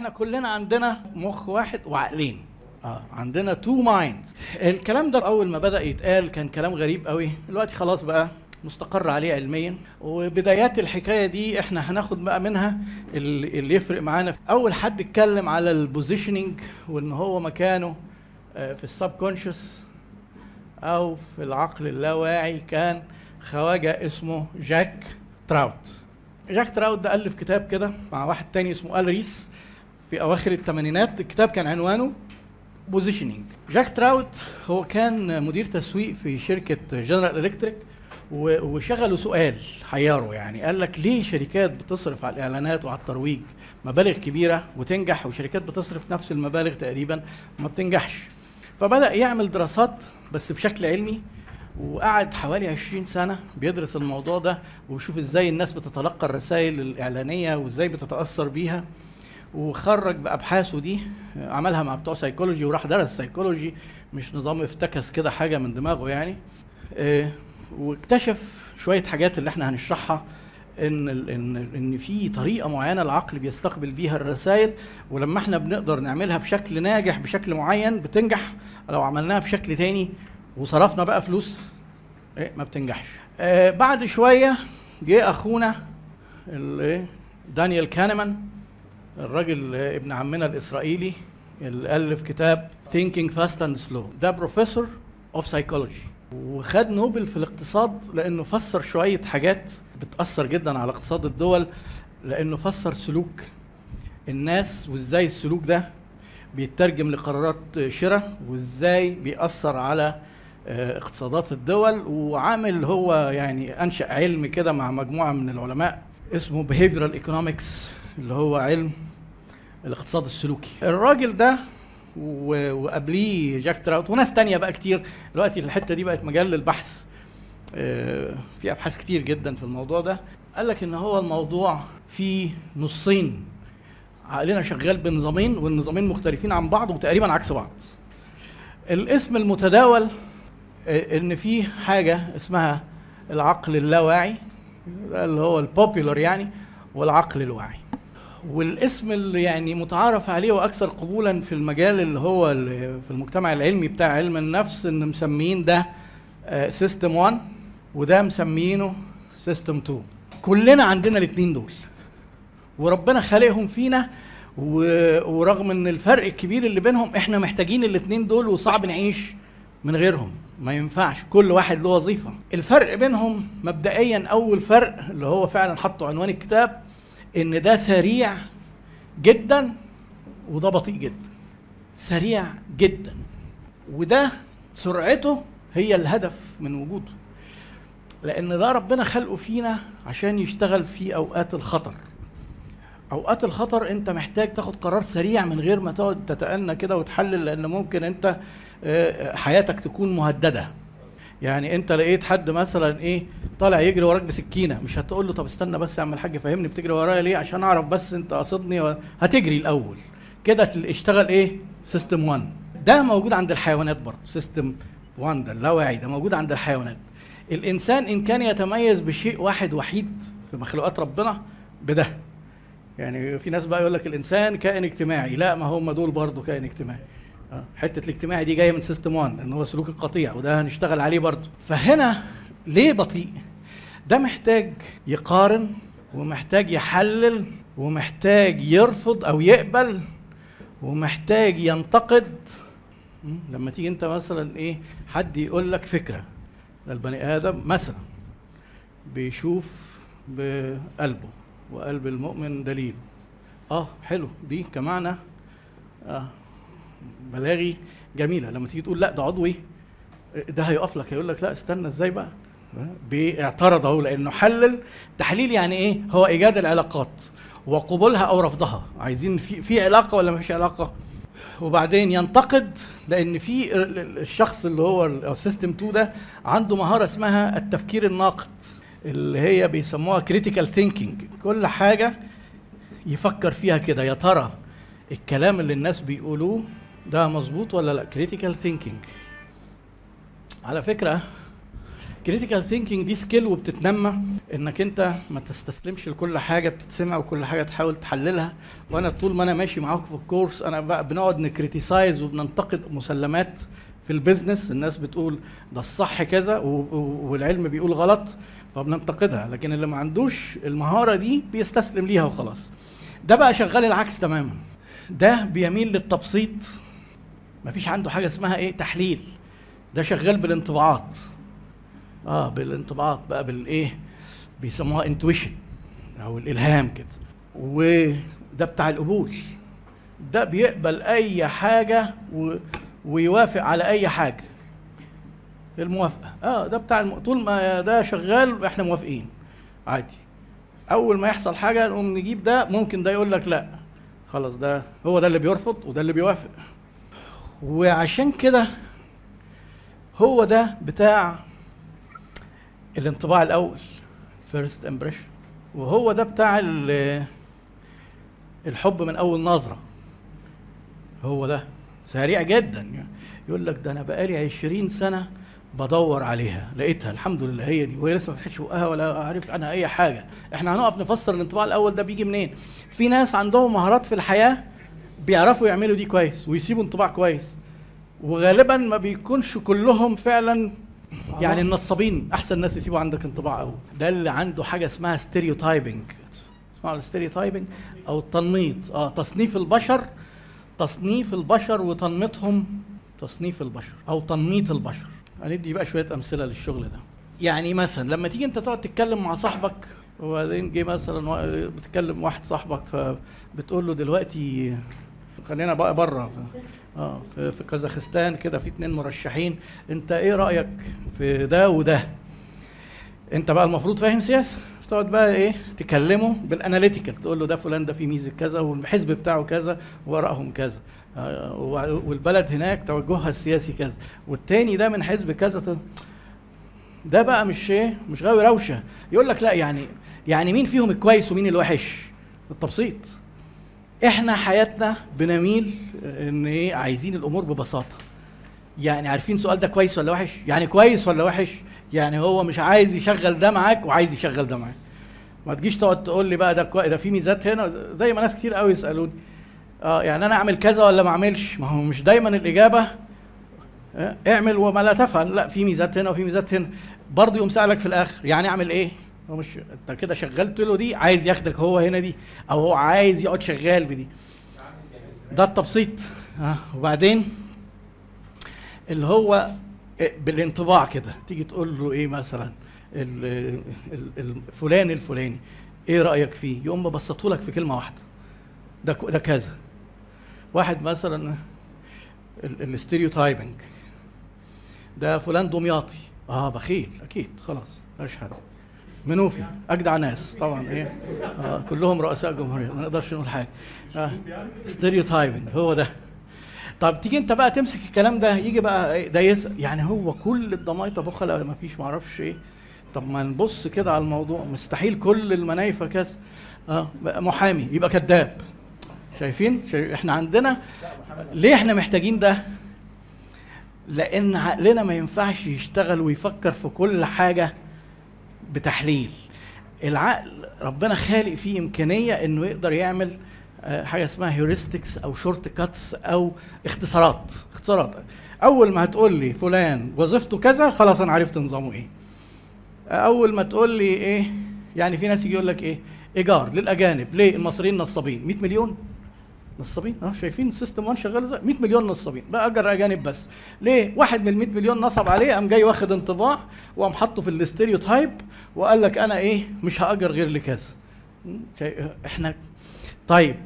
إحنا كلنا عندنا مخ واحد وعقلين. آه عندنا two minds الكلام ده أول ما بدأ يتقال كان كلام غريب قوي. دلوقتي خلاص بقى مستقر عليه علميا. وبدايات الحكاية دي إحنا هناخد بقى منها اللي يفرق معانا. أول حد اتكلم على ال positioning وإن هو مكانه آه، في ال subconscious أو في العقل اللاواعي كان خواجة اسمه جاك تراوت. جاك تراوت ده ألف كتاب كده مع واحد تاني اسمه آل ريس. في أواخر الثمانينات الكتاب كان عنوانه positioning جاك تراوت هو كان مدير تسويق في شركة General Electric وشغلوا سؤال حيره يعني قال لك ليه شركات بتصرف على الإعلانات وعلى الترويج؟ مبالغ كبيرة وتنجح وشركات بتصرف نفس المبالغ تقريبا ما بتنجحش. فبدأ يعمل دراسات بس بشكل علمي وقعد حوالي 20 سنة بيدرس الموضوع ده ويشوف إزاي الناس بتتلقى الرسائل الإعلانية وإزاي بتتأثر بيها. وخرج بأبحاثه دي عملها مع بتوع سيكولوجي وراح درس سيكولوجي مش نظام افتكس كده حاجة من دماغه يعني. آه، واكتشف شوية حاجات اللي إحنا هنشرحها إن إن إن في طريقة معينة العقل بيستقبل بيها الرسائل ولما إحنا بنقدر نعملها بشكل ناجح بشكل معين بتنجح. لو عملناها بشكل تاني وصرفنا بقى فلوس إيه ما بتنجحش. آه بعد شوية جه أخونا ال- إيه، دانيال كانمان الراجل ابن عمنا الإسرائيلي اللي ألف كتاب Thinking Fast and Slow. ده professor of psychology وخد نوبل في الاقتصاد لأنه فسر شوية حاجات بتأثر جدا على اقتصاد الدول لأنه فسر سلوك الناس وإزاي السلوك ده بيترجم لقرارات شراء وإزاي بيأثر على آه، اقتصادات الدول. وعامل هو يعني أنشأ علم كده مع مجموعة من العلماء اسمه behavioral economics. اللي هو علم الاقتصاد السلوكي. الراجل ده وقبليه جاك تراوت وناس تانية بقى كتير. دلوقتي الحتة دي بقت مجال للبحث. آه، في أبحاث كتير جدا في الموضوع ده. قال لك إن هو الموضوع فيه نصين. عقلنا شغال بنظامين والنظامين مختلفين عن بعض وتقريبا عكس بعض. الاسم المتداول آه، إن في حاجة اسمها العقل اللاواعي اللي هو البوبيلر يعني والعقل الواعي. والاسم اللي يعني متعارف عليه وأكثر قبولا في المجال اللي هو ال- في المجتمع العلمي بتاع علم النفس إن مسميين ده system 1 وده مسميينه system 2 كلنا عندنا الاثنين دول وربنا خالقهم فينا ورغم إن الفرق الكبير اللي بينهم إحنا محتاجين الاثنين دول وصعب نعيش من غيرهم. ما ينفعش كل واحد له وظيفة. الفرق بينهم مبدئيا أول فرق اللي هو فعلا حطه عنوان الكتاب إن ده سريع جدا وده بطيء جدا. سريع جدا. وده سرعته هي الهدف من وجوده. لأن ده ربنا خلقه فينا عشان يشتغل في أوقات الخطر. أوقات الخطر أنت محتاج تاخد قرار سريع من غير ما تقعد تتأنى كده وتحلل لأن ممكن أنت آه، حياتك تكون مهددة. يعني انت لقيت حد مثلا إيه طالع يجري وراك بسكينة مش هتقول له طب استنى بس يا عم الحاج فهمني بتجري ورايا ليه؟ عشان اعرف بس انت قصدني و... هتجري الأول. كده اشتغل إيه؟ system 1 ده موجود عند الحيوانات برضه system 1 ده اللاواعي ده موجود عند الحيوانات. الإنسان إن كان يتميز بشيء واحد وحيد في مخلوقات ربنا بده. يعني في ناس بقى يقول لك الإنسان كائن اجتماعي لا ما هم دول برضه كائن اجتماعي. حتة الاجتماعي دي جاية من system 1 إن هو سلوك القطيع وده هنشتغل عليه برضه. فهنا ليه بطيء؟ ده محتاج يقارن ومحتاج يحلل ومحتاج يرفض أو يقبل ومحتاج ينتقد? لما تيجي أنت مثلا إيه حد يقول لك فكرة البني آدم مثلا بيشوف بقلبه وقلب المؤمن دليل. آه حلو دي كمعنى آه بلاغي جميلة. لما تيجي تقول لا ده عضوي ده هيقف لك هيقول لك لا استنى إزاي بقى؟ بيعترض اهو لأنه حلل تحليل يعني إيه؟ هو إيجاد العلاقات وقبولها أو رفضها. عايزين في في علاقة ولا ما فيش علاقة؟ وبعدين ينتقد لأن في ال- ال- الشخص اللي هو ال system 2 ده عنده مهارة اسمها التفكير الناقد اللي هي بيسموها critical thinking كل حاجة يفكر فيها كده يا ترى الكلام اللي الناس بيقولوه ده مظبوط ولا لا؟ critical thinking على فكرة critical thinking دي skill وبتتنمى إنك أنت ما تستسلمش لكل حاجة بتتسمع وكل حاجة تحاول تحللها. وأنا طول ما أنا ماشي معاكم في ال course أنا بقى بنقعد ن criticize وبننتقد مسلمات في ال business الناس بتقول ده الصح كذا والعلم بيقول غلط فبننتقدها. لكن اللي ما عندوش المهارة دي بيستسلم ليها وخلاص. ده بقى شغال العكس تماما. ده بيميل للتبسيط. مفيش عنده حاجة اسمها إيه؟ تحليل. ده شغال بالانطباعات. آه بالانطباعات بقى بالايه بيسموها انتويشن أو الإلهام كده. وده بتاع القبول. ده بيقبل أي حاجة و... ويوافق على أي حاجة. الموافقة. آه ده بتاع الم... طول ما ده شغال إحنا موافقين. عادي. أول ما يحصل حاجة نقوم نجيب ده ممكن ده يقول لك لا. خلاص ده هو ده اللي بيرفض وده اللي بيوافق. وعشان كده هو ده بتاع الانطباع الأول first impression وهو ده بتاع ال- الحب من أول نظرة. هو ده. سريع جدا. يقول لك ده أنا بقالي عشرين سنة بدور عليها. لقيتها الحمد لله. هي دي. وهي لسه ما فتحتش بقها ولا عارف عنها أي حاجة. إحنا هنقف نفسر الانطباع الأول ده بيجي منين؟ في ناس عندهم مهارات في الحياة بيعرفوا يعملوا دي كويس ويسيبوا انطباع كويس. وغالبا ما بيكونش كلهم فعلا يعني النصابين أحسن ناس يسيبوا عندك انطباع قوي ده اللي عنده حاجة اسمها stereotyping اسمعوا ال stereotyping أو التنميط. آه تصنيف البشر تصنيف البشر وتنميطهم تصنيف البشر أو تنميط البشر. هندي بقى شوية أمثلة للشغل ده. يعني مثلا لما تيجي أنت تقعد تتكلم مع صاحبك وبعدين جه مثلا بتكلم واحد صاحبك فبتقول له دلوقتي خلينا بقى بره. في آه في, في كازاخستان كده في اتنين مرشحين. انت إيه رأيك في ده وده؟ انت بقى المفروض فاهم سياسة. تقعد بقى إيه تكلمه بالاناليتيكال تقول له ده فلان ده فيه ميزة كذا والحزب بتاعه كذا وراءهم كذا. آه، والبلد هناك توجهها السياسي كذا. والتاني ده من حزب كذا ده بقى مش إيه مش غاوي روشة. يقول لك لا يعني يعني مين فيهم الكويس ومين الوحش؟ التبسيط. إحنا حياتنا بنميل إن إيه عايزين الأمور ببساطة. يعني عارفين سؤال ده كويس ولا وحش؟ يعني كويس ولا وحش؟ يعني هو مش عايز يشغل ده معاك وعايز يشغل ده معاك. ما تجيش تقعد تقول لي بقى ده كويس ده في ميزات هنا زي ما ناس كتير قوي يسألوني. آه يعني أنا أعمل كذا ولا ما أعملش؟ ما هو مش دايما الإجابة آه، اعمل وما لا تفعل. لا في ميزات هنا وفي ميزات هنا. برضه يقوم سألك في الآخر يعني أعمل إيه؟ هو مش انت كده شغلت له دي عايز ياخدك هو هنا دي أو هو عايز يقعد شغال بدي. ده التبسيط. آه وبعدين اللي هو بالانطباع كده. تيجي تقول له إيه مثلا؟ الفلان الفلاني. إيه رأيك فيه؟ يقوم مبسطه لك في كلمة واحدة. ده ده كذا. واحد مثلا ال stereotyping ده فلان دمياطي آه بخيل أكيد خلاص حاجة منوفي أجدع ناس طبعا إيه؟ آه كلهم رؤساء جمهورية ما نقدرش نقول حاجة. آه stereotyping هو ده. طب تيجي أنت بقى تمسك الكلام ده يجي بقى إيه ده yes يعني هو كل الدمايطة بخله ما فيش ما أعرفش إيه. طب ما نبص كده على الموضوع مستحيل كل المنايفة كذا آه محامي يبقى كذاب. شايفين؟ شايف إحنا عندنا ليه إحنا محتاجين ده؟ لأن عقلنا ما ينفعش يشتغل ويفكر في كل حاجة بتحليل. العقل ربنا خالق فيه إمكانية إنه يقدر يعمل آه، حاجة اسمها heuristics أو shortcuts أو اختصارات. اختصارات. أول ما هتقول لي فلان وظيفته كذا خلاص أنا عرفت نظامه إيه. أول ما تقول لي إيه يعني في ناس يجي يقول لك إيه إيجار للأجانب. ليه؟ المصريين نصابين. 100 مليون. نصابين؟ آه شايفين ال system 1 شغال إزاي؟ 100 مليون نصابين. بقى أجر أجانب بس. ليه؟ واحد من ال 100 مليون نصب عليه قام جاي واخد انطباع وقام حاطه في ال stereotype وقال لك أنا إيه؟ مش هأجر غير لكذا. إحنا طيب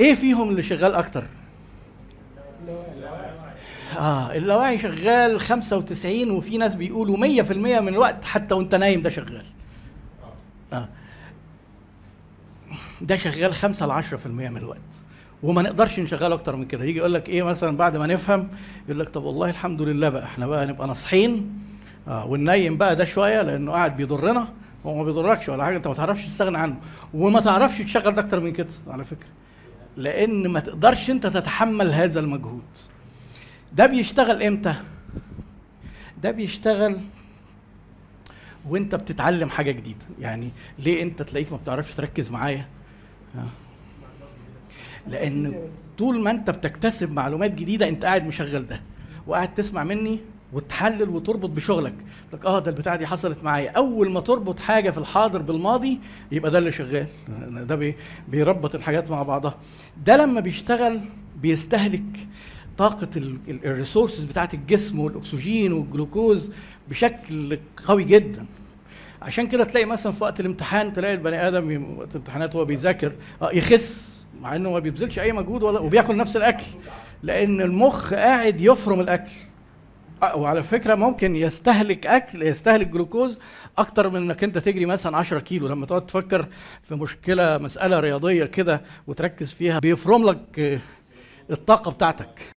إيه فيهم اللي شغال أكتر؟ آه اللاواعي شغال 95 وفي ناس بيقولوا 100% من الوقت حتى وأنت نايم ده شغال. آه. ده شغال 5 ل 10% من الوقت. وما نقدرش نشغله أكتر من كده. يجي يقول لك إيه مثلا بعد ما نفهم يقول لك طب والله الحمد لله بقى إحنا بقى نبقى ناصحين. آه وننيم بقى ده شوية لأنه قاعد بيضرنا هو ما بيضركش ولا حاجة أنت ما تعرفش تستغنى عنه. وما تعرفش تشغل ده أكتر من كده على فكرة. لأن ما تقدرش أنت تتحمل هذا المجهود. ده بيشتغل إمتى؟ ده بيشتغل وأنت بتتعلم حاجة جديدة. يعني ليه أنت تلاقيك ما بتعرفش تركز معايا؟ ها؟ لأن طول ما أنت بتكتسب معلومات جديدة أنت قاعد مشغل ده. وقاعد تسمع مني وتحلل وتربط بشغلك. لك آه ده البتاعة دي حصلت معايا. أول ما تربط حاجة في الحاضر بالماضي يبقى ده اللي شغال. ده بي بيربط الحاجات مع بعضها. ده لما بيشتغل بيستهلك طاقة ال resources بتاعت الجسم والأكسجين والجلوكوز بشكل قوي جدا. عشان كده تلاقي مثلا في وقت الامتحان تلاقي البني آدم ي- وقت الامتحانات وهو بيذاكر آه يخس. مع إنه ما بيبذلش أي مجهود ولا وبياكل نفس الأكل لأن المخ قاعد يفرم الأكل. آه، وعلى فكرة ممكن يستهلك أكل يستهلك جلوكوز أكتر من إنك أنت تجري مثلا 10 كيلو. لما تقعد تفكر في مشكلة مسألة رياضية كده وتركز فيها بيفرم لك آه، الطاقة بتاعتك.